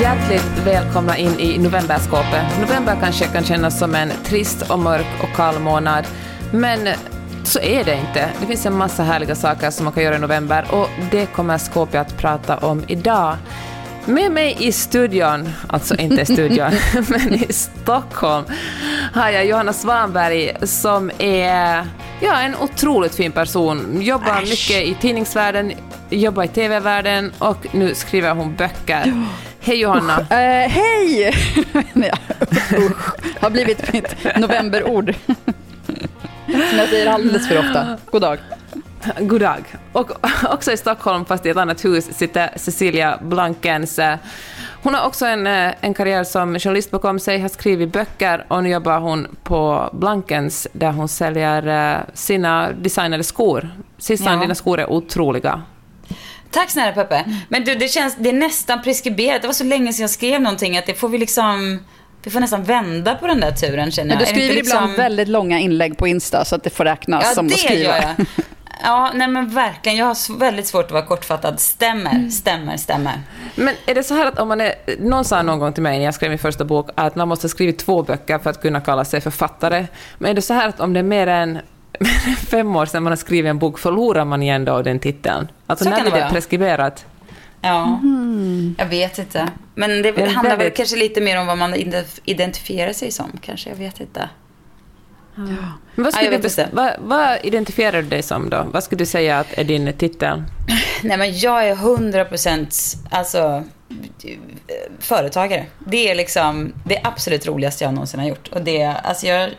Hjärtligt välkomna in i novemberskåpet. November kanske kan kännas som en trist och mörk och kall månad, men så är det inte. Det finns en massa härliga saker som man kan göra i november och det kommer skåpet att prata om idag. Med mig i studion, alltså inte i studion, men i Stockholm, har jag Johanna Svanberg som är ja, en otroligt fin person. Jobbar Äsch. mycket i tidningsvärlden, jobbar i TV-världen och nu skriver hon böcker. Hej Johanna. Eh, hej! Har blivit mitt novemberord. Som jag säger alldeles för ofta. God dag. God dag. Och också i Stockholm, fast i ett annat hus, sitter Cecilia Blankens. Hon har också en, eh, en karriär som journalist bakom sig, har skrivit böcker och nu jobbar hon på Blankens där hon säljer eh, sina designade skor. Sissan, Ja. dina skor är otroliga. Tack snälla Peppe. Men du, det känns, det är nästan preskriberat. Det var så länge sedan jag skrev någonting att det får vi liksom, vi får nästan vända på den där turen känner Men jag. du Är det skriver inte ibland liksom- väldigt långa inlägg på Insta så att det får räknas Ja, som det att skriva. gör jag. Ja, nej men verkligen. Jag har väldigt svårt att vara kortfattad. Stämmer, Mm. stämmer, stämmer. Men är det så här att om man är... Någon sa någon gång till mig när jag skrev min första bok att man måste skriva två böcker för att kunna kalla sig författare. Men är det så här att om det är mer än fem år sedan man har skrivit en bok, förlorar man igen då den titeln? Alltså Så när blir det det vara. preskriberat? Ja, jag vet inte. Men det Det handlar väl kanske lite mer om vad man ident- identifierar sig som, kanske. Jag vet inte. Men vad, Ja, skulle jag vet du, inte. vad, vad identifierar du dig som då? Vad skulle du säga att är din titel? Nej, men jag är 100% alltså, företagare. Det är liksom det absolut roligaste jag någonsin har gjort. Och det, alltså jag,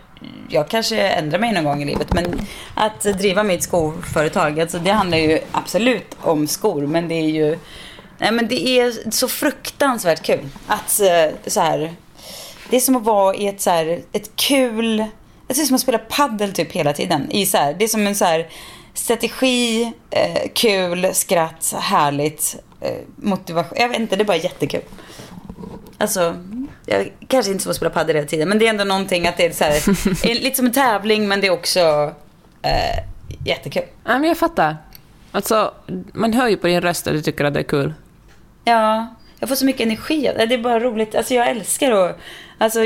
jag kanske ändrar mig någon gång i livet, men att driva mitt skoföretag, alltså det handlar ju absolut om skor, men det är ju Nej, men det är så fruktansvärt kul att eh, så här. Det är som att vara i ett så här, ett kul... Det är som att spela paddel typ hela tiden. I så här, det är som en så här strategi, eh, kul, skratt, härligt, eh, motivation. Jag vet inte, det är bara jättekul. Alltså, jag kanske inte så att spela paddel hela tiden, men det är ändå någonting att det är så här, är lite som en tävling, men det är också eh, jättekul. Ja, men jag fattar. Alltså, man hör ju på din röst att du tycker att det är kul. Ja, jag får så mycket energi. Det är bara roligt. Alltså jag älskar att... Alltså,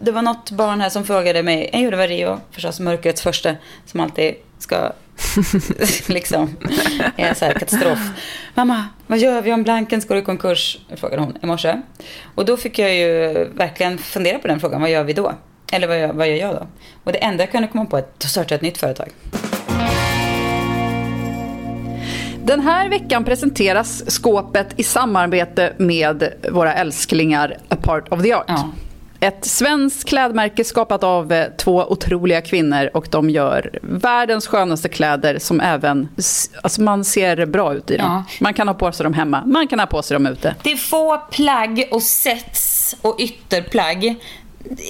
det var något barn här som frågade mig, jo det var Rio, förstås mörkrets första, som alltid ska liksom, är en så här katastrof. Mamma, vad gör vi om Blankens går i konkurs? Frågade hon i morse. Och då fick jag ju verkligen fundera på den frågan, vad gör vi då? Eller vad gör, vad gör jag då? Och det enda jag kunde komma på är att starta ett nytt företag. Den här veckan presenteras skåpet i samarbete med våra älsklingar A Part of the Art. Ja. Ett svenskt klädmärke skapat av eh, två otroliga kvinnor och de gör världens skönaste kläder som även, alltså man ser bra ut i dem. Ja. Man kan ha på sig dem hemma, man kan ha på sig dem ute. Det är få plagg och sets och ytterplagg.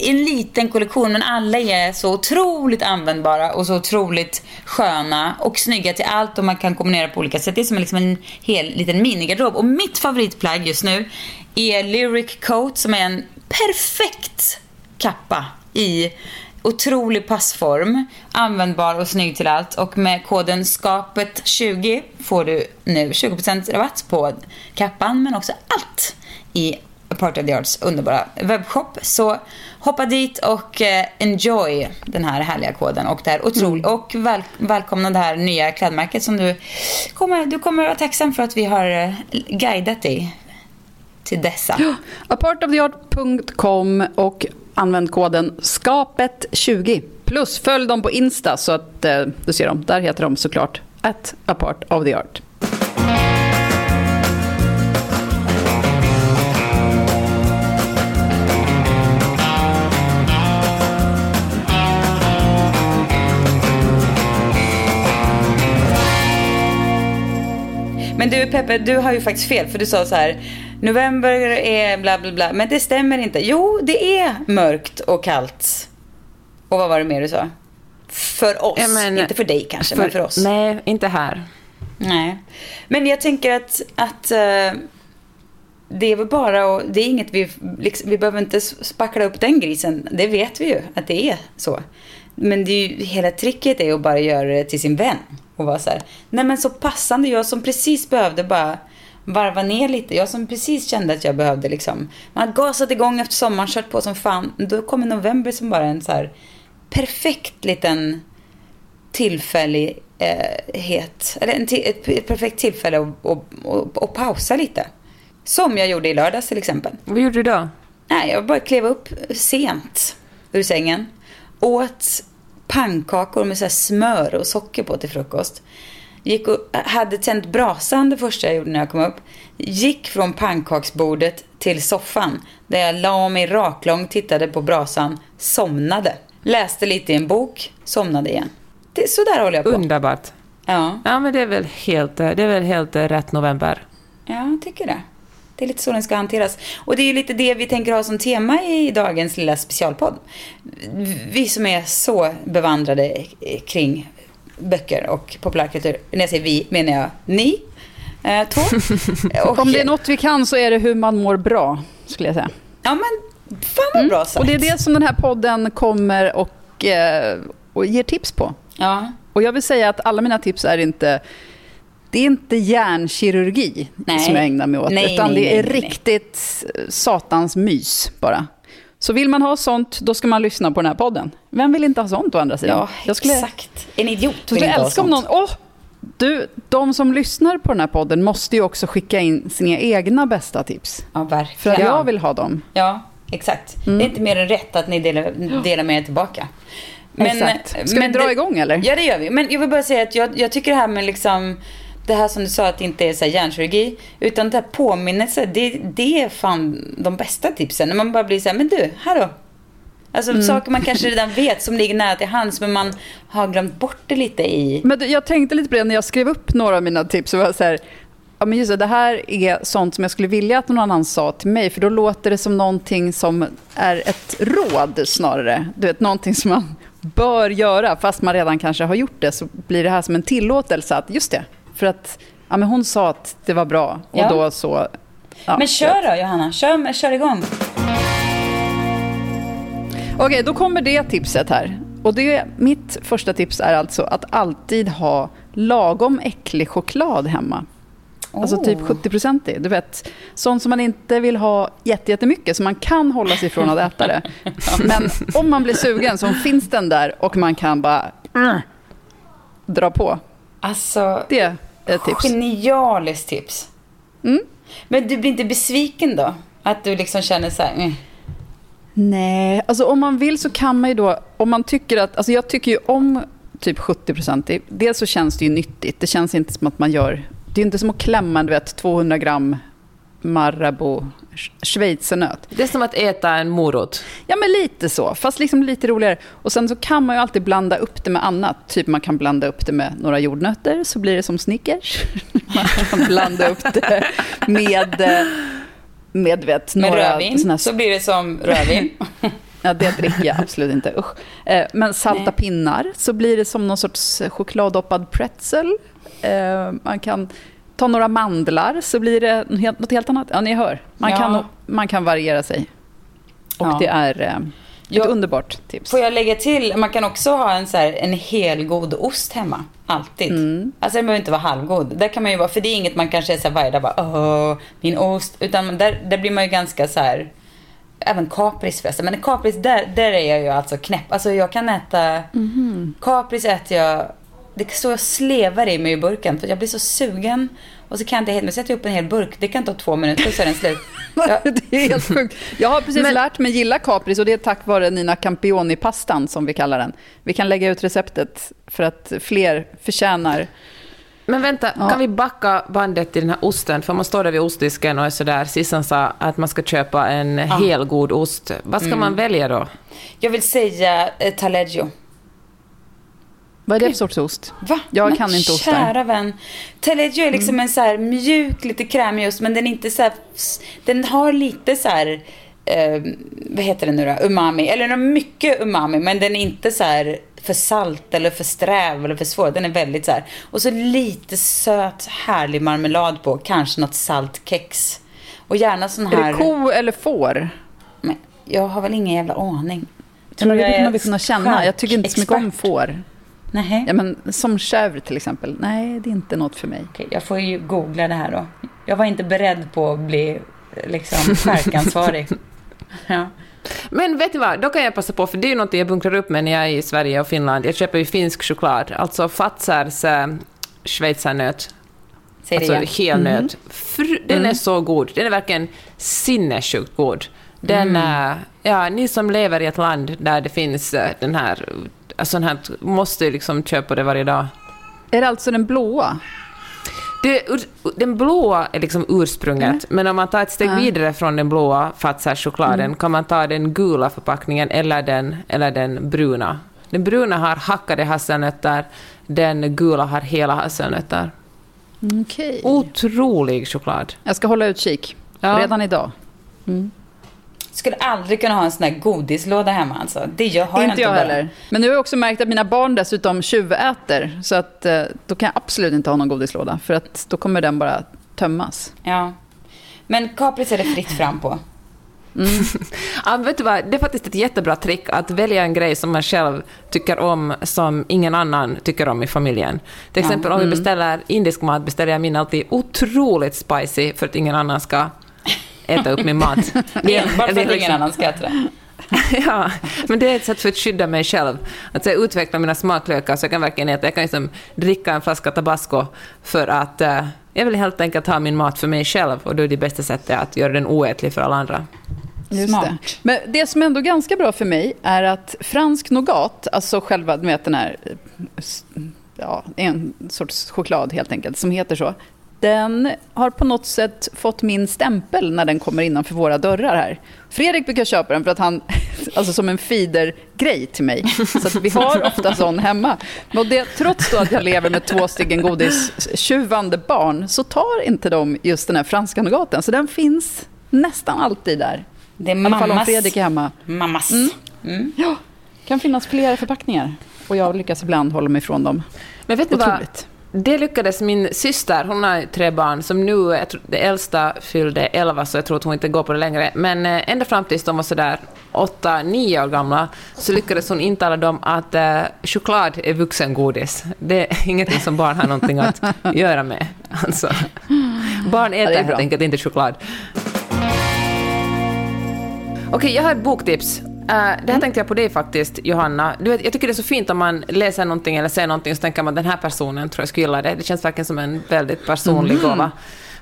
En liten kollektion men alla är så otroligt användbara och så otroligt sköna och snygga till allt och man kan kombinera på olika sätt. Det är som liksom en hel liten minigarderob. Och mitt favoritplagg just nu är Lyric Coat som är en perfekt kappa i otrolig passform, användbar och snygg till allt. Och med koden SKAPET20 får du nu 20% rabatt på kappan men också allt i A Part of the Arts underbara webbshop. Så hoppa dit och eh, enjoy den här härliga koden och det här otroligt och väl, välkomna det här nya klädmärket som du kommer, du kommer vara tacksam för att vi har eh, guidat dig till dessa. Apartoftheart.com och använd koden SKAPET20. Plus följ dem på Insta så att eh, du ser dem. Där heter de såklart at apart of the art. Men du Peppe, du har ju faktiskt fel för du sa så här. November är bla bla bla. Men det stämmer inte. Jo, det är mörkt och kallt. Och vad var det mer du sa? För oss. Ja, men- inte för dig kanske, men för oss. Nej, inte här. Nej. Men jag tänker att, att eh, det är väl bara och det är inget vi, liksom, vi behöver inte spackla upp den grisen. Det vet vi ju att det är så. Men det är ju, hela tricket är att bara göra det till sin vän. Och vara så här, nej men så passande, jag som precis behövde bara varva ner lite. Jag som precis kände att jag behövde liksom, man har gasat igång efter sommaren, kört på som fan. Då kommer november som bara en så här perfekt liten tillfällighet, eller en ett, ett perfekt tillfälle att, att, att, att pausa lite. Som jag gjorde i lördags till exempel. Vad gjorde du då? Nej, jag bara klev upp sent ur sängen. Åt pannkakor med så här smör och socker på till frukost. Gick och hade tänt brasan det första jag gjorde när jag kom upp. Gick från pannkaksbordet till soffan. Där jag la mig raklång, tittade på brasan, somnade. Läste lite i en bok, somnade igen. Det, så där håller jag på. Underbart. Ja, Ja, men det är väl helt, det är väl helt rätt november. ja, jag tycker det. Det är lite så den ska hanteras. Och det är ju lite det vi tänker ha som tema i dagens lilla specialpodd. Vi som är så bevandrade kring böcker och populärkultur. När jag säger vi menar jag ni eh, två. Och, Om det är något vi kan så är det hur man mår bra, skulle jag säga. Ja men, fan vad bra sagt. Och det är det som den här podden kommer och, eh, och ger tips på. Ja, Och jag vill säga att alla mina tips är inte det är inte hjärnkirurgi Nej. som jag ägnar mig åt, Nej, utan nej, det är nej, nej. riktigt eh, satans mys bara. Så vill man ha sånt, då ska man lyssna på den här podden. Vem vill inte ha sånt å andra sidan? ja jag skulle, exakt. En idiot vill skulle inte ha älska om sånt. någon... Åh, du, de som lyssnar på den här podden måste ju också skicka in sina egna bästa tips. Ja, För verkligen. att jag vill ha dem. Ja, exakt. Mm. Det är inte mer än rätt att ni delar, delar med er tillbaka. Exakt. Ska vi dra det- igång, eller? Ja, det gör vi. Men jag vill bara säga att jag, jag tycker det här med liksom det här som du sa att det inte är så här hjärnkirurgi, utan det här påminnelse, det, det är fan de bästa tipsen. När man bara blir så här, men du, här då. Alltså Mm. saker man kanske redan vet som ligger nära till hands, men man har glömt bort det lite i... Men du, jag tänkte lite på det när jag skrev upp några av mina tips. Så var så här, ja, men just det, det här är sånt som jag skulle vilja att någon annan sa till mig. För då låter det som någonting som är ett råd snarare. Du vet, någonting som man bör göra. Fast man redan kanske har gjort det så blir det här som en tillåtelse att, just det. För att ja, men hon sa att det var bra och Ja. då så... ja, men kör då Johanna, kör, kör igång. Okej, då kommer det tipset här. Och det, mitt första tips är alltså att alltid ha lagom äcklig choklad hemma. Alltså typ Oh. 70-procentig. Du vet, sånt som man inte vill ha jätte- jättemycket, så man kan hålla sig från att äta det. Men om man blir sugen så finns den där och man kan bara mm, dra på. Alltså, Det ett tips. Genialiskt tips. Mm. Men du blir inte besviken då? Att du liksom känner så här, mm. Nej, alltså om man vill så kan man ju då, om man tycker att, alltså jag tycker ju om typ 70% dels så känns det ju nyttigt, det känns inte som att man gör, det är inte som att klämma du vet 200 gram Marabou sch- schweizernöt. Det är som att äta en morot. Ja men lite så, fast liksom lite roligare. Och sen så kan man ju alltid blanda upp det med annat, typ man kan blanda upp det med några jordnötter så blir det som Snickers. Man kan blanda upp det med, eh, med vet, med några rödvin såna så blir det som rödvin. Ja, det dricker jag absolut inte. Usch. Eh, Men salta Nej. pinnar så blir det som någon sorts chokladdoppad pretzel. Eh, Man kan ta några mandlar så blir det något helt, annat. Ja, ni hör. Man, Ja. kan, man kan variera sig. Och Ja. det är eh, ett Jag- underbart tips. Får jag lägga till, man kan också ha en, så här, en helgod ost hemma. Alltid. Mm. Alltså den behöver inte vara halvgod. Där kan man ju vara, för det är inget man kanske är så här varje dag bara åh, min ost. Utan där, där blir man ju ganska så här. Även kapris förresten. Men kapris, där, där är jag ju alltså knäpp. Alltså jag kan äta... Mhm. Kapris äter jag... Det står och slevar i mig i burken. För jag blir så sugen. Och så kan jag inte helt... Men sätter jag upp en hel burk. Det kan ta två minuter så är den slut. Ja, Det är helt sjukt. Jag har precis Men- lärt mig gilla kapris och det är tack vare Nina Campioni-pastan som vi kallar den. Vi kan lägga ut receptet för att fler förtjänar Men vänta, Ja. kan vi backa bandet till den här osten? För man står där vid ostdisken och är sådär, Sissan sa att man ska köpa en helgod ost. Vad ska man välja då? jag vill säga eh, taleggio. Vad är det för sorts ost? Va? Jag men kan inte ostar. Kära vän. Taleggio är liksom Mm. en så här mjuk, lite krämig ost, men den är inte så här, Den har lite så här... Eh, vad heter det nu då? Umami. Eller den har mycket umami, men den är inte så här för salt eller för sträv eller för svår. Den är väldigt så här. Och så lite söt, härlig marmelad på. Kanske något saltkex. Och gärna sån Är här... det ko eller får? Men jag har väl ingen jävla aning. Tror jag det är kommer vi kunna känna. Jag tycker inte så mycket om får. Nej. Ja, men som chèvre till exempel. Nej, det är inte något för mig. Okej, jag får ju googla det här då. Jag var inte beredd på att bli eh, liksom skärkansvarig. ja. Men vet ni vad, då kan jag passa på, för det är ju något jag bunkrar upp med när jag är i Sverige och Finland. Jag köper ju finsk choklad, alltså Fazers äh, schweizernöt. Säg Alltså helnöt. Fr- den är så god. Den är verkligen sinnessjukt god. Den, äh, ja, ni som lever i ett land där det finns äh, den här, alltså den här, måste ju liksom köpa det varje dag. Är det alltså den blåa? Det, den blåa är liksom ursprunget, men om man tar ett steg Ja. vidare från den blåa Fazer-chokladen kan man ta den gula förpackningen eller den, eller den bruna. Den bruna har hackade hasselnötter, den gula har hela hasselnötter. Okej. Otrolig choklad. Jag ska hålla utkik. Ja. Redan idag. Skulle aldrig kunna ha en sån där godislåda hemma alltså. Det gör, har jag inte jag bara. heller. Men nu har jag också märkt att mina barn dessutom tjuväter. Så att, eh, då kan jag absolut inte ha någon godislåda. För att då kommer den bara tömmas. Ja. Men kapris är det fritt fram på. Ja, men vet du vad? Det är faktiskt ett jättebra trick att välja en grej som man själv tycker om som ingen annan tycker om i familjen. Till Ja. exempel om vi beställer indisk mat beställer jag min alltid otroligt spicy för att ingen annan ska äta upp min mat. Det är- Enbart för att ingen annan ska äta det. Ja, men det är ett sätt för att skydda mig själv. Att jag utvecklar mina smaklökar så jag kan verkligen äta. Jag kan liksom dricka en flaska tabasco för att eh, jag vill helt enkelt ha min mat för mig själv och då är det bästa sättet att göra den oätlig för alla andra. Just Smart. det. Men det som är ändå ganska bra för mig är att fransk nougat, alltså själva du vet, den här, eh, ja, en sorts choklad helt enkelt, som heter så. Den har på något sätt fått min stämpel när den kommer innanför våra dörrar här. Fredrik brukar köpa den för att han, alltså som en feeder-grej till mig. Så vi har ofta sån hemma. Och det, trots att jag lever med två stycken godistjuvande barn så tar inte de just den här franska nougaten. Så den finns nästan alltid där. Det är I alla fall om mammas. Fredrik är hemma. Mammas. Mm. Ja, kan finnas flera förpackningar. Och jag lyckas ibland hålla mig ifrån dem. Men vet ni vad? Det lyckades min syster, hon har tre barn, som nu, tror, det äldsta fyllde 11 så jag tror att hon inte går på det längre, men eh, ända fram tills de var sådär 8-9 år gamla så lyckades hon intala dem att eh, choklad är vuxengodis. Det är ingenting som barn har någonting att göra med. Alltså, barn äter bra. helt enkelt inte choklad. Okej, jag har ett boktips. Eh, det här tänkte jag på dig faktiskt, Johanna. Du vet, jag tycker det är så fint om man läser någonting eller ser någonting så tänker man att den här personen tror jag skulle gilla det. Det känns verkligen som en väldigt personlig gåva.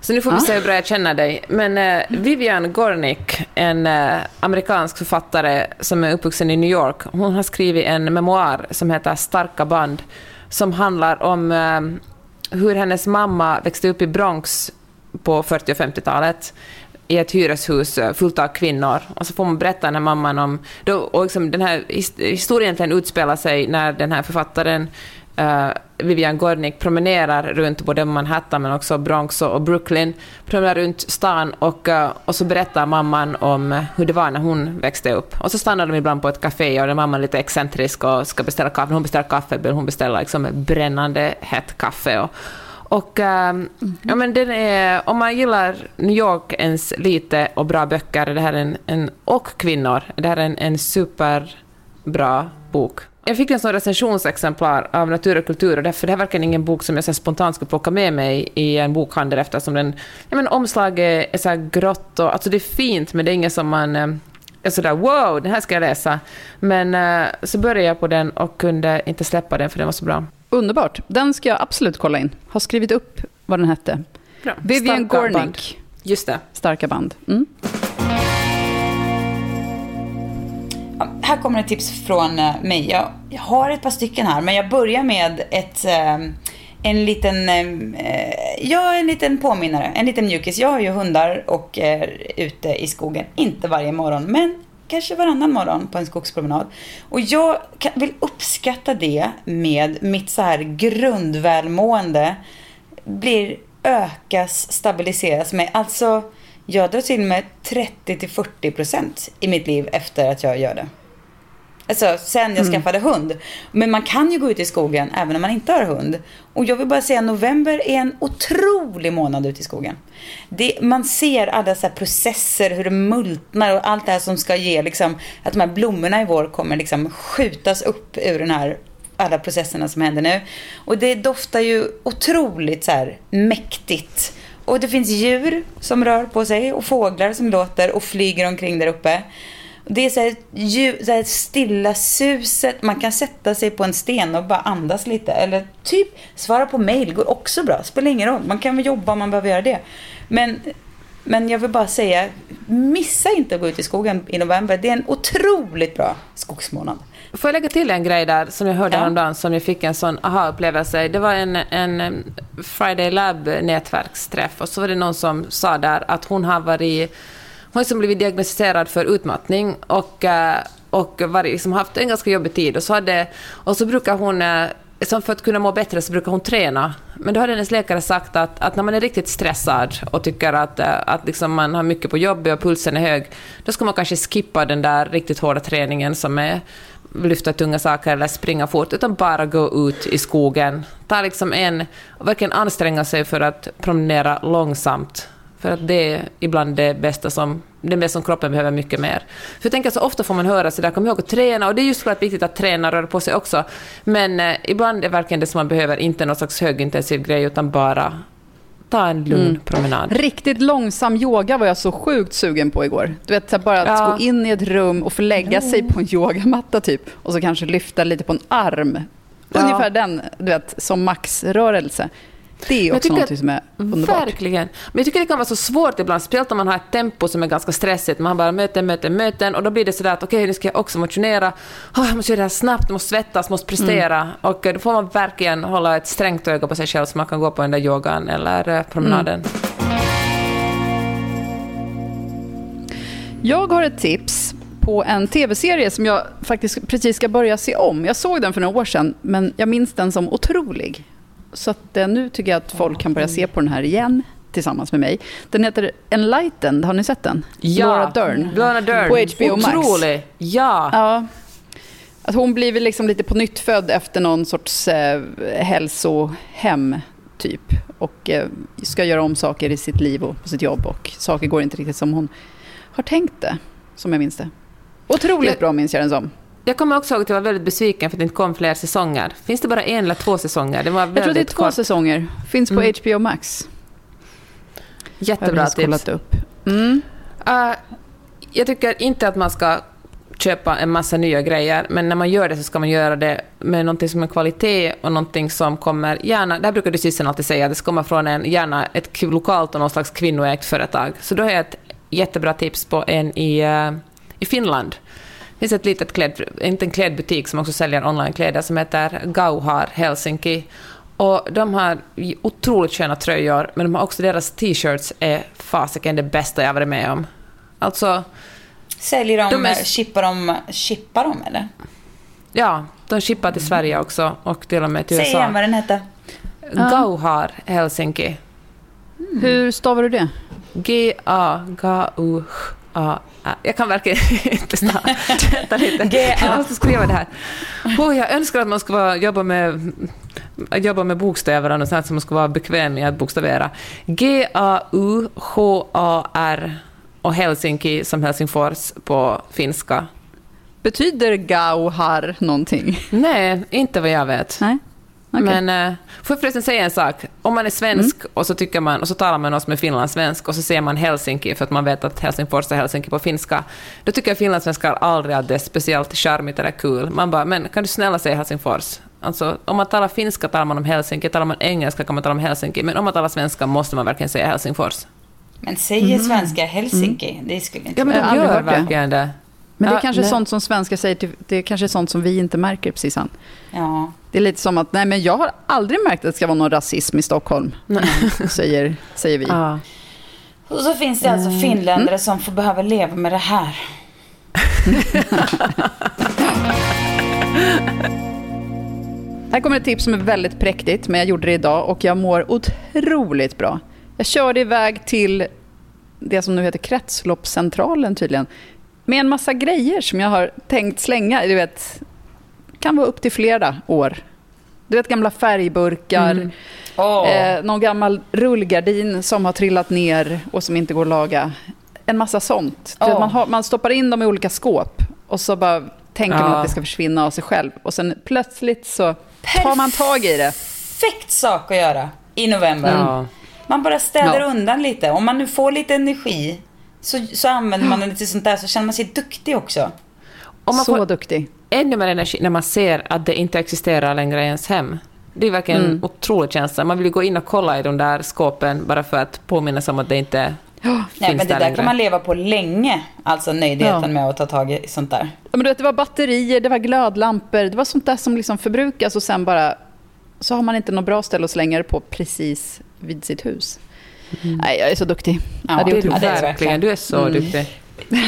Så nu får vi Ah. se hur bra jag känner dig. Men eh, Vivian Gornick, en eh, amerikansk författare som är uppvuxen i New York, hon har skrivit en memoar som heter Starka band, som handlar om eh, hur hennes mamma växte upp i Bronx på 40 och 50-talet i ett hyreshus eh, fullt av kvinnor. Och så får man berätta den här mamman om... Då, och liksom den här historien egentligen utspelar sig när den här författaren uh, Vivian Gornick promenerar runt både Manhattan men också Bronx och Brooklyn. Promenerar runt stan och, uh, och så berättar mamman om hur det var när hon växte upp. Och så stannar de ibland på ett café och den mamman är lite excentrisk och ska beställa kaffe. Hon beställer kaffe, hon beställer liksom brännande hett kaffe. Och, och ehm, ja, men den är, om man gillar New York ens lite och bra böcker, det här en, en, och kvinnor, det här är en, en superbra bok. Jag fick en sån recensionsexemplar av Natur och kultur och därför det här är verkligen ingen bok som jag så spontant skulle plocka med mig i en bokhandel eftersom den, ja, men omslaget är så här grått och alltså det är fint men det är inget som man eh, är sådär wow, den här ska jag läsa. Men eh, så började jag på den och kunde inte släppa den för den var så bra. Underbart. Den ska jag absolut kolla in. Har skrivit upp vad den hette. bra. Vivian Starka band. Gornick. Just det. Starka band. Mm. Ja, här kommer ett tips från eh, mig. Jag, jag har ett par stycken här, men jag börjar med ett, eh, en liten, eh, ja, en liten påminnare, en liten mjukis. Jag har ju hundar och är ute i skogen, inte varje morgon, men kanske varannan morgon på en skogspromenad. Och jag vill uppskatta det med mitt så här grundvälmående blir ökas, stabiliseras med. Alltså, jag drar till med 30-40% i mitt liv efter att jag gör det. Alltså sen jag mm. skaffade hund. Men man kan ju gå ut i skogen även om man inte har hund. Och jag vill bara säga november är en otrolig månad ute i skogen. Det, man ser alla så processer, hur det multnar och allt det här som ska ge liksom, att de här blommorna i vår kommer liksom skjutas upp ur den här alla processerna som händer nu. Och det doftar ju otroligt så här mäktigt. Och det finns djur som rör på sig och fåglar som låter och flyger omkring där uppe. Det är så här, ljud, så här stilla suset. Man kan sätta sig på en sten och bara andas lite. Eller typ svara på mail går också bra. Spelar ingen roll. Man kan väl jobba om man behöver göra det. Men, men jag vill bara säga, missa inte att gå ut i skogen i november. Det är en otroligt bra skogsmånad. Får jag lägga till en grej där som jag hörde ja. häromdagen som jag fick en sån aha-upplevelse. Det var en, en Friday Lab nätverksträff och så var det någon som sa där att hon har varit har liksom blivit diagnostiserad för utmattning och, eh, och varit, liksom haft en ganska jobbig tid. Och så, hade, och så brukar hon eh, som för att kunna må bättre så brukar hon träna. Men då hade hennes läkare sagt att, att när man är riktigt stressad och tycker att, eh, att liksom man har mycket på jobbet och pulsen är hög, då ska man kanske skippa den där riktigt hårda träningen som är lyfta tunga saker eller springa fort, utan bara gå ut i skogen. Ta liksom en, verkligen anstränga sig för att promenera långsamt för att det är ibland det bästa som, det bästa som kroppen behöver mycket mer. För jag tänker så ofta får man höra så där, kom ihåg att träna, och det är just klart viktigt att träna och röra på sig också. Men eh, ibland är verkligen det som man behöver inte någon slags högintensiv grej, utan bara ta en lugn mm. promenad. Riktigt långsam yoga var jag så sjukt sugen på igår. Du vet, bara att ja. gå in i ett rum och få lägga sig på en yogamatta typ, och så kanske lyfta lite på en arm. Ungefär ja. den, du vet, som maxrörelse. Det är också något som är underbart. Verkligen. Men jag tycker det kan vara så svårt ibland, speciellt om man har ett tempo som är ganska stressigt. Man har bara möten, möten, möten och då blir det sådär att okej, okay, nu ska jag också motionera. Oh, jag måste göra det här snabbt, måste svettas, måste prestera. Mm. Och då får man verkligen hålla ett strängt öga på sig själv så man kan gå på den där yogan eller eh, promenaden. Mm. Jag har ett tips på en tv-serie som jag faktiskt precis ska börja se om. Jag såg den för några år sedan, men jag minns den som otrolig. Så att, eh, nu tycker jag att folk kan börja se på den här igen tillsammans med mig. Den heter Enlightened, har ni sett den? Ja, Laura Dern. Laura Dern. På HBO Max. Otrolig. Ja. ja. Att hon blir liksom lite på nytt född efter någon sorts eh, hälsohem, typ. Och eh, ska göra om saker i sitt liv och på sitt jobb. Och saker går inte riktigt som hon har tänkt det, som jag minns det. Otroligt bra minns jag den som. Jag kommer också ihåg att jag var väldigt besviken för att det inte kom fler säsonger. Finns det bara en eller två säsonger? Det var jag tror det är två kort. säsonger. Finns på mm. HBO Max. Jättebra tips. Upp. Mm. Uh, jag tycker inte att man ska köpa en massa nya grejer, men när man gör det så ska man göra det med någonting som är kvalitet och någonting som kommer gärna, här brukar du Syssen alltid säga, det ska komma från en, gärna ett lokalt och någon slags kvinnoägt företag. Så då har jag ett jättebra tips på en i, uh, i Finland finns ett litet kläd, inte en klädbutik som också säljer onlinekläder som heter Gauhar Helsinki. Och de har otroligt sköna tröjor, men de har också deras t-shirts är fasiken det bästa jag varit med om. Alltså... Säljer de, de är, chippar de, chippar de eller? Ja, de chippar till Sverige också och till och med till USA. Säg igen vad den hette. Gauhar Helsinki. Mm. Hur stavar du det? G-A-G-U-H Ja, jag kan verkligen inte stanna. Vänta lite. Jag måste skriva det här. Oh, jag önskar att man skulle jobba med, jobba med bokstäver och sånt som man skulle vara bekväm med att bokstavera. G-A-U-H-A-R och Helsinki som Helsingfors på finska. Betyder Gauhar någonting? Nej, inte vad jag vet. Nej. Okay. Men uh, får jag förresten säga en sak? Om man är svensk mm. och så tycker man, och så talar man med någon som är finlandssvensk och så ser man Helsinki för att man vet att Helsingfors är Helsinki på finska, då tycker finlandssvenskar aldrig att det är speciellt charmigt eller kul. Man bara, men kan du snälla säga Helsingfors? Alltså, om man talar finska talar man om Helsinki, talar man engelska kan man tala om Helsinki, men om man talar svenska måste man verkligen säga Helsingfors. Men säger mm. svenska Helsinki? Mm. Det skulle inte Ja, men de gör verkligen det. Men det är kanske nej. sånt som svenskar säger, till, det är kanske sånt som vi inte märker precis. Ja. Det är lite som att, nej men jag har aldrig märkt att det ska vara någon rasism i Stockholm, säger, säger vi. Ja. Och så finns det alltså mm. finländare mm. som får behöva leva med det här. Här kommer ett tips som är väldigt präktigt, men jag gjorde det idag och jag mår otroligt bra. Jag körde iväg till det som nu heter Kretsloppscentralen tydligen, med en massa grejer som jag har tänkt slänga. Du vet, kan vara upp till flera år. Du vet gamla färgburkar, mm. oh. eh, någon gammal rullgardin som har trillat ner och som inte går att laga. En massa sånt. Oh. Vet, man, har, man, stoppar in dem i olika skåp och så bara tänker man att det ska försvinna av sig själv. Och sen plötsligt så tar man tag i det. Perfekt sak att göra i november. Mm. Man bara ställer ja. undan lite. Om man nu får lite energi så, så använder man den till sånt där så känner man sig duktig också. Och man så får duktig. Ännu mer energi när man ser att det inte existerar längre i ens hem. Det är verkligen mm. en otrolig känsla. Man vill ju gå in och kolla i de där skåpen bara för att påminna sig om att det inte Oh, Nej, men det där längre. kan man leva på länge, alltså nöjdheten ja. med att ta tag i sånt där. Ja, men du vet, det var batterier, det var glödlampor, det var sånt där som liksom förbrukas och sen bara så har man inte något bra ställe att slänga det på precis vid sitt hus. Mm. Nej, jag är så duktig. Ja, ja, det är du, verkligen. Du är så mm. duktig.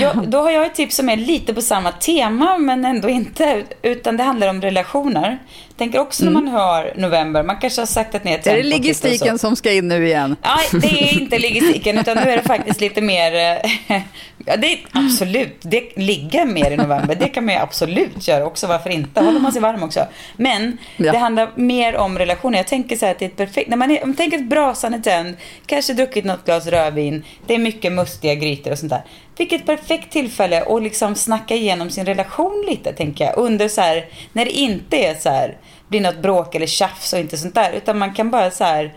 Jag, då har jag ett tips som är lite på samma tema, men ändå inte. Utan det handlar om relationer. Tänker också mm. när man hör november, man kanske har saktat ner tempot Är det logistiken som ska in nu igen? Nej, det är inte logistiken, utan nu är det faktiskt lite mer... Eh, ja, det är absolut, det ligger mer i november. Det kan man ju absolut göra också, varför inte? Håller man sig varm också. Men ja. det handlar mer om relationer. Jag tänker så här att det är ett perfekt... När man, är, om man tänker ett brasan är tänd, kanske druckit något glas rödvin, det är mycket mustiga grytor och sånt där. Vilket perfekt tillfälle att liksom snacka igenom sin relation lite, tänker jag. Under så här, när det inte är så här, blir något bråk eller tjafs och inte sånt där. Utan man kan bara så här,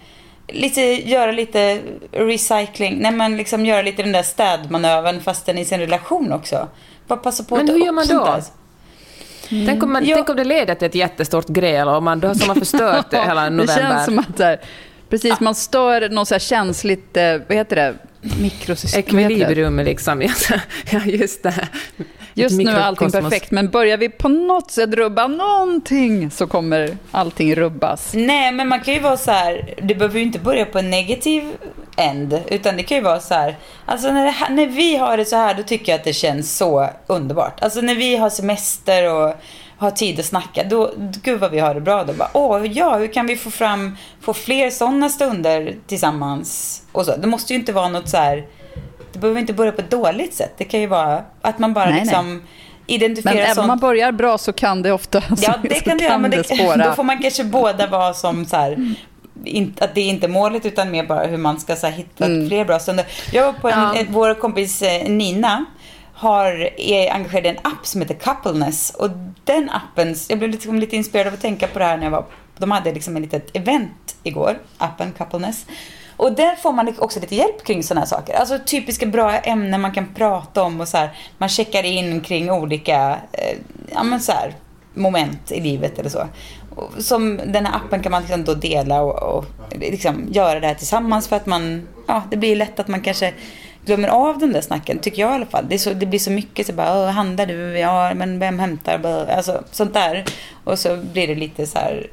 lite, göra lite recycling. När man liksom gör lite den där städmanövern fastän i sin relation också. Bara passa på Men hur gör man då? Mm. Tänk, om man, ja. tänk om det leder till ett jättestort gräl och man, då har man förstört hela november. Det känns som att där, precis, man stör något så här känsligt, eh, vad heter det, mikrosystem. Ekvilibrium liksom. ja, just det. Just nu är allting perfekt, men börjar vi på något sätt rubba någonting så kommer allting rubbas. Nej, men man kan ju vara så här, det behöver ju inte börja på en negativ end, utan det kan ju vara så här, alltså när, det, när vi har det så här, då tycker jag att det känns så underbart. Alltså när vi har semester och har tid att snacka, då, gud vad vi har det bra då. Bara, Åh, ja, hur kan vi få fram, få fler sådana stunder tillsammans? Och så. Det måste ju inte vara något så här, det behöver inte börja på ett dåligt sätt. Det kan ju vara att man bara nej, liksom nej. identifierar Men även om man börjar bra så kan det ofta Ja, det kan det göra, men det, då får man kanske båda vara som så här, inte, att det är inte målet utan mer bara hur man ska så här, hitta mm. fler bra stunder. Jag var på en, ja. vår kompis eh, Nina har, är engagerad i en app som heter Coupleness. Och den appen, jag blev liksom lite inspirerad av att tänka på det här när jag var, de hade liksom ett litet event igår, appen Coupleness. Och där får man också lite hjälp kring sådana här saker. Alltså typiska bra ämnen man kan prata om och så här, man checkar in kring olika, eh, ja men så här, moment i livet eller så. Och Som den här appen kan man liksom då dela och, och liksom göra det här tillsammans för att man, ja det blir lätt att man kanske glömmer av den där snacken, tycker jag i alla fall. Det, så, det blir så mycket så bara, handlar du? Ja, men vem hämtar? Alltså sånt där. Och så blir det lite så här,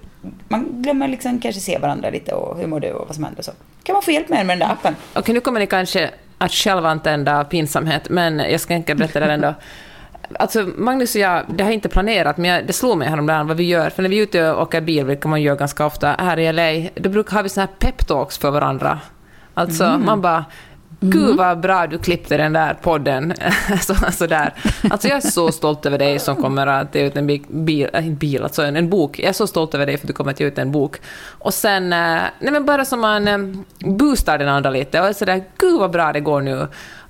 man glömmer liksom kanske se varandra lite och hur mår du och vad som händer så. Kan man få hjälp med med den där appen? Okej, okay, nu kommer ni kanske att själv antända pinsamhet, men jag ska inte berätta det ändå. Alltså, Magnus och jag, det har inte planerat, men jag, det slog mig häromdagen vad vi gör. För när vi är ute och åker bil, vilket man gör ganska ofta här i LA, då brukar vi såna här peptalks för varandra. Alltså, mm. man bara Mm. Gud vad bra du klippte den där podden. så, så där. Alltså jag är så stolt över dig som kommer att ge ut en bil, äh, bil alltså en, en, bok. Jag är så stolt över dig för att du kommer att ge ut en bok. Och sen, äh, nej men bara som man äh, boostar den andra lite och sådär, gud vad bra det går nu.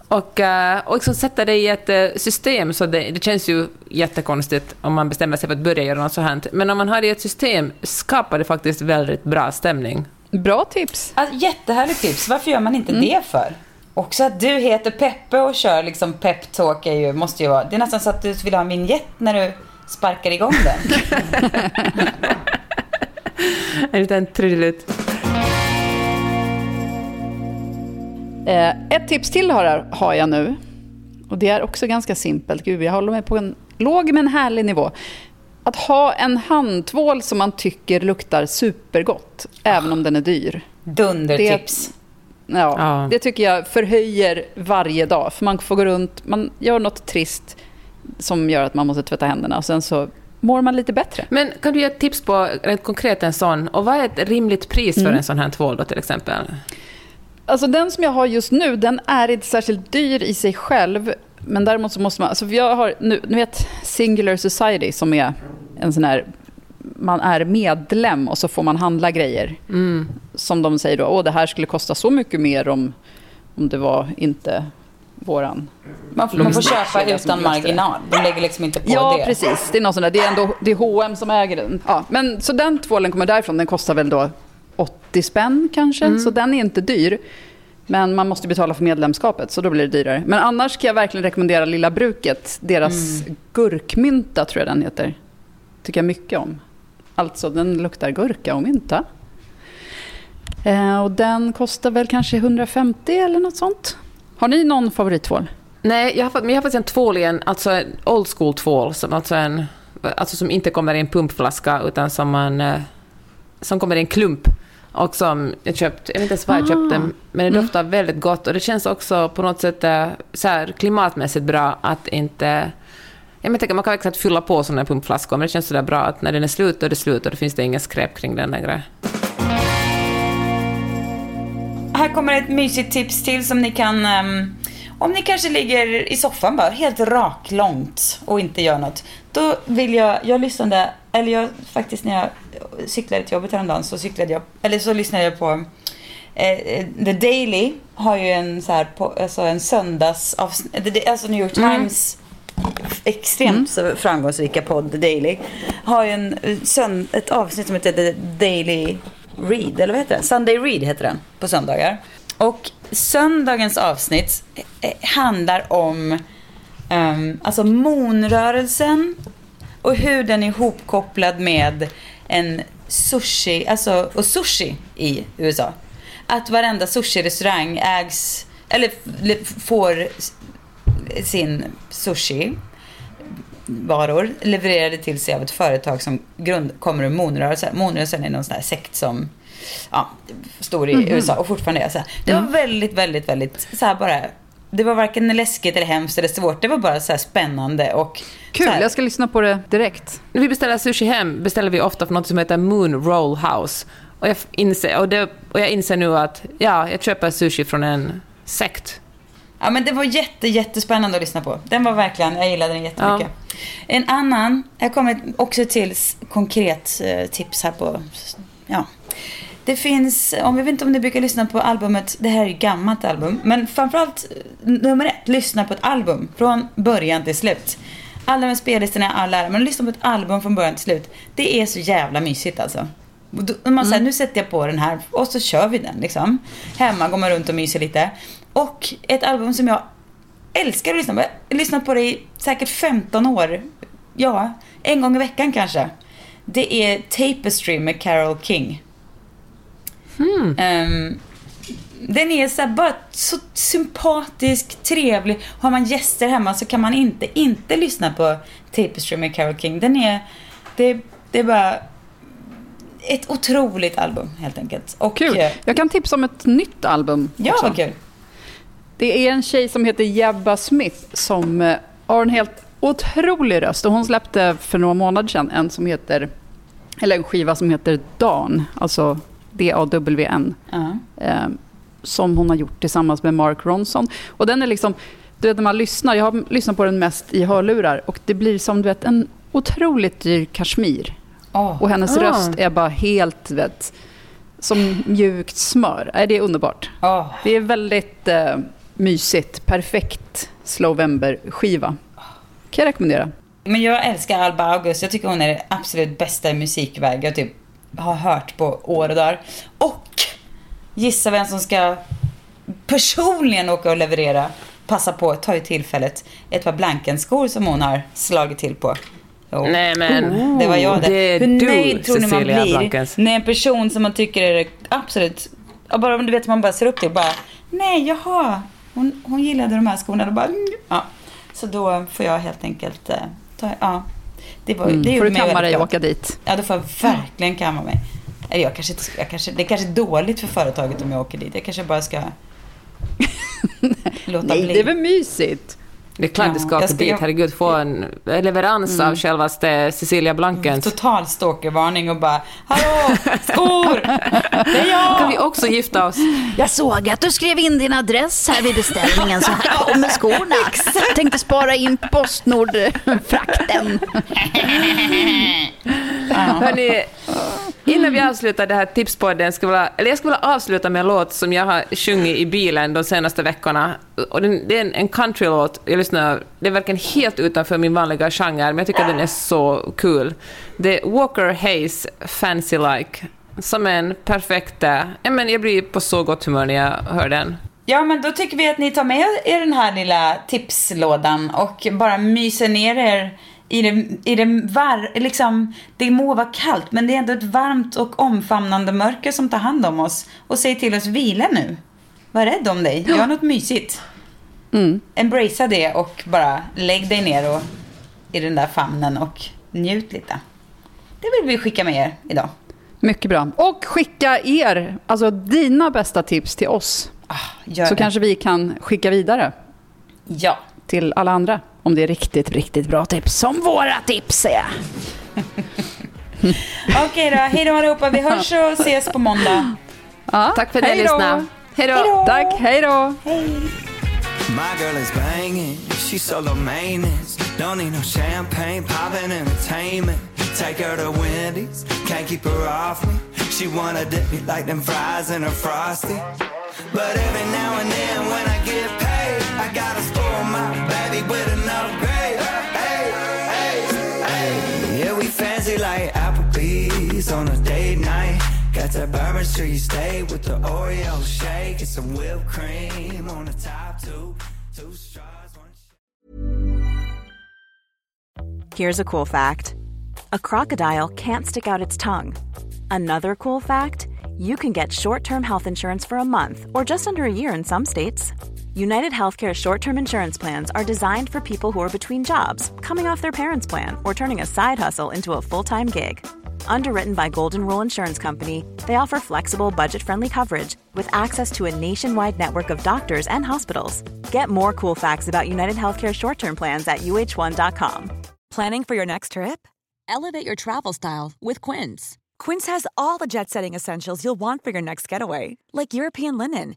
Och, och liksom sätta det i ett system, så det, det känns ju jättekonstigt om man bestämmer sig för att börja göra något sånt Men om man har det i ett system skapar det faktiskt väldigt bra stämning. Bra tips. Alltså, jättehärligt tips. Varför gör man inte mm. det för? Också att du heter Peppe och kör liksom peptalk är ju, måste ju vara... Det är nästan så att du vill ha en vignett när du sparkar igång den. en liten trudelutt. Eh, ett tips till har, har jag nu. Och det är också ganska simpelt. Gud, jag håller mig på en låg men härlig nivå. Att ha en handtvål som man tycker luktar supergott, även om den är dyr. Dundertips. Ja, ja, det tycker jag förhöjer varje dag. För man får gå runt, man gör något trist. som gör att man måste tvätta händerna. Och sen så mår man lite bättre. Men kan du ge ett tips på rent konkret en sån? Och vad är ett rimligt pris för Mm. en sån här tvål då till exempel? Alltså den som jag har just nu, den är inte särskilt dyr i sig själv. Men däremot så måste man, alltså jag har nu, ni vet Singular Society som är en sån här, man är medlem och så får man handla grejer. Mm. Som de säger då, åh det här skulle kosta så mycket mer om, om det var inte våran. Man, får- man får köpa utan marginal. De lägger liksom inte på Ja, det. precis. Det är, någon sån där, det är ändå det är H&M som äger den. Ja, men, så den tvålen kommer därifrån. Den kostar väl då 80 spänn kanske. Så den är inte dyr. Men man måste betala för medlemskapet, så då blir det dyrare. Men annars kan jag verkligen rekommendera Lilla Bruket. Deras gurkmynta, tror jag den heter. Tycker jag mycket om. Alltså, den luktar gurka och mynta. Eh, och den kostar väl kanske 150 eller något sånt. Har ni någon favorittvål? Nej, jag har, men jag har faktiskt en tvål igen, alltså en old school tvål, som, alltså, en, alltså som inte kommer i en pumpflaska utan som, man, eh, som kommer i en klump. Och som jag köpt, jag vet inte ens var jag köpte den, men det doftar väldigt gott och det känns också på något sätt eh, så här, klimatmässigt bra att inte... Jag men, tänker, man kan verkligen fylla på sådana här pumpflaskor, men det känns sådär bra att när den är slut, då är det slut och då finns det ingen skräp kring den längre. Här kommer ett mysigt tips till som ni kan... ehm, om ni kanske ligger i soffan bara, helt rak långt och inte gör något. Då vill jag... Jag lyssnade... Eller jag faktiskt när jag cyklade till jobbet häromdagen så cyklade jag... Eller så lyssnade jag på... Eh, The Daily har ju en så här... På, alltså en söndags... Alltså New York Times extremt så framgångsrika podd The Daily har ju en, eh, ett avsnitt som heter The Daily Read, eller vad heter det? Sunday Read heter den på söndagar. Och söndagens avsnitt eh, handlar om um, alltså monrörelsen och hur den är ihopkopplad med en sushi, alltså och sushi i USA. Att varenda sushi-restaurang ägs, eller får sin sushi varor levererade till sig av ett företag som grund, kommer ur Monrörelsen. Monrörelsen är någon sån här sekt som ja, stor i USA och fortfarande är så här. Det var väldigt, väldigt, väldigt så här bara det var varken läskigt eller hemskt eller svårt. Det var bara så här spännande och Kul, så här, jag ska lyssna på det direkt. När vi beställer sushi hem beställer vi ofta från något som heter Moon Roll House. Och jag, inser, och, det, och jag inser nu att ja, jag köper sushi från en sekt. Ja men det var jätte, jättespännande att lyssna på. Den var verkligen, jag gillade den jättemycket. En annan, jag kommer också till konkret eh, tips här på, ja. Det finns, om jag vet inte om ni brukar lyssna på albumet, det här är ju ett gammalt album, men framförallt eh, nummer ett, lyssna på ett album från början till slut. Alla med spellistorna, alla men lyssna på ett album från början till slut. Det är så jävla mysigt alltså. Då- Man säger, nu sätter jag på den här och så kör vi den liksom. Hemma går man runt och myser lite. Och ett album som jag älskar att lyssna på. Jag har lyssnat på det i säkert 15 år. Ja, en gång i veckan kanske. Det är Tapestry med Carole King. Ehm, den är så här bara så sympatisk, trevlig. Har man gäster hemma så kan man inte inte lyssna på Tapestry med Carole King. Den är, det, det är bara ett otroligt album helt enkelt. Och, Kul. eh, Jag kan tipsa om ett nytt album Ja, också. vad kul. Det är en tjej som heter Jebba Smith som eh, har en helt otrolig röst. Och hon släppte för några månader sedan en som heter, eller en skiva som heter Dan, alltså D-A-W-N. Ja. eh, som hon har gjort tillsammans med Mark Ronson. Och den är liksom, du vet när man lyssnar, jag har lyssnat på den mest i hörlurar och det blir som du vet en otroligt dyr kashmir. Åh. Och hennes Ah. röst är bara helt, vet, som mjukt smör. Nej, det är underbart. Åh. Det är väldigt eh, mysigt, perfekt Slowember-skiva. Kan jag rekommendera. Men jag älskar Alba August. Jag tycker hon är det absolut bästa i musikväg jag typ har hört på år och dagar. Och gissa vem som ska personligen åka och leverera. Passa på, ta ju tillfället. Ett par Blankenskor som hon har slagit till på. Jo. Nej men, Det var jag det. det är Hur du nöjd tror ni man Cecilia blir Blankens. när en person som man tycker är absolut... Bara, du vet, man bara ser upp till bara Nej, jaha. Hon, hon gillade de här skorna. Då bara, mm, ja. Så då får jag helt enkelt eh, ta... Ja. Det, var, det Mm. Får gjorde du kamma dig och åka dit. Ja, då får jag verkligen kamma mig. Eller jag kanske, jag kanske, det är kanske är dåligt för företaget om jag åker dit. Jag kanske bara ska låta Nej, bli. det är väl mysigt? Det är klart Ja, det ska jag åka ska- dit. jag- Herregud, få en leverans av självaste Cecilia Blankens. Total stalkervarning och bara Hallå, skor! Det är jag! Kan vi också gifta oss? Jag såg att du skrev in din adress här vid beställningen, så här kommer skorna. Tänkte spara in Postnord-frakten. Hörrni, innan vi avslutar det här tipspodden, ska vilja, eller jag skulle vilja avsluta med en låt som jag har sjungit i bilen de senaste veckorna. Och den, det är en, en countrylåt, jag lyssnar, det är verkligen helt utanför min vanliga genre, men jag tycker att den är så kul. Det är Walker Hayes Fancy Like, som är en perfekt... Ja, men jag blir på så gott humör när jag hör den. Ja, men då tycker vi att ni tar med er den här lilla tipslådan och bara myser ner er i det, i det var, liksom, det må vara kallt, men det är ändå ett varmt och omfamnande mörker som tar hand om oss och säger till oss vila nu. Var rädd om dig, gör något mysigt. Mm. Embracea det och bara lägg dig ner och, i den där famnen och njut lite. Det vill vi skicka med er idag. Mycket bra. Och skicka er, alltså dina bästa tips till oss. Ah, Så det. kanske vi kan skicka vidare Ja. till alla andra. Om det är riktigt, riktigt bra tips. Som våra tips är. Okej då, hej då allihopa. Vi hörs och ses på måndag. Ja, Tack för att ni lyssnade. Hej då! Tack, hej då. My girl is banging, she's solo maintenance. Don't need no champagne, poppin' entertainment. Take her to Wendy's, can't keep her off me. She wanna dip me like them fries in a frosty. But every now and then when I get paid, I gotta spoil my an upgrade. Hey, hey, hey. Yeah, we fancy like Applebee's on a date night. Got that Bourbon Street with the Oreo shake and some whipped cream on the top two. Two straws. Here's a cool fact a crocodile can't stick out its tongue. Another cool fact you can get short term health insurance for a month or just under a year in some states. United Healthcare short term insurance plans are designed for people who are between jobs, coming off their parents' plan, or turning a side hustle into a full time gig. Underwritten by Golden Rule Insurance Company, they offer flexible, budget friendly coverage with access to a nationwide network of doctors and hospitals. Get more cool facts about United Healthcare short term plans at uh1.com. Planning for your next trip? Elevate your travel style with Quince. Quince has all the jet setting essentials you'll want for your next getaway, like European linen,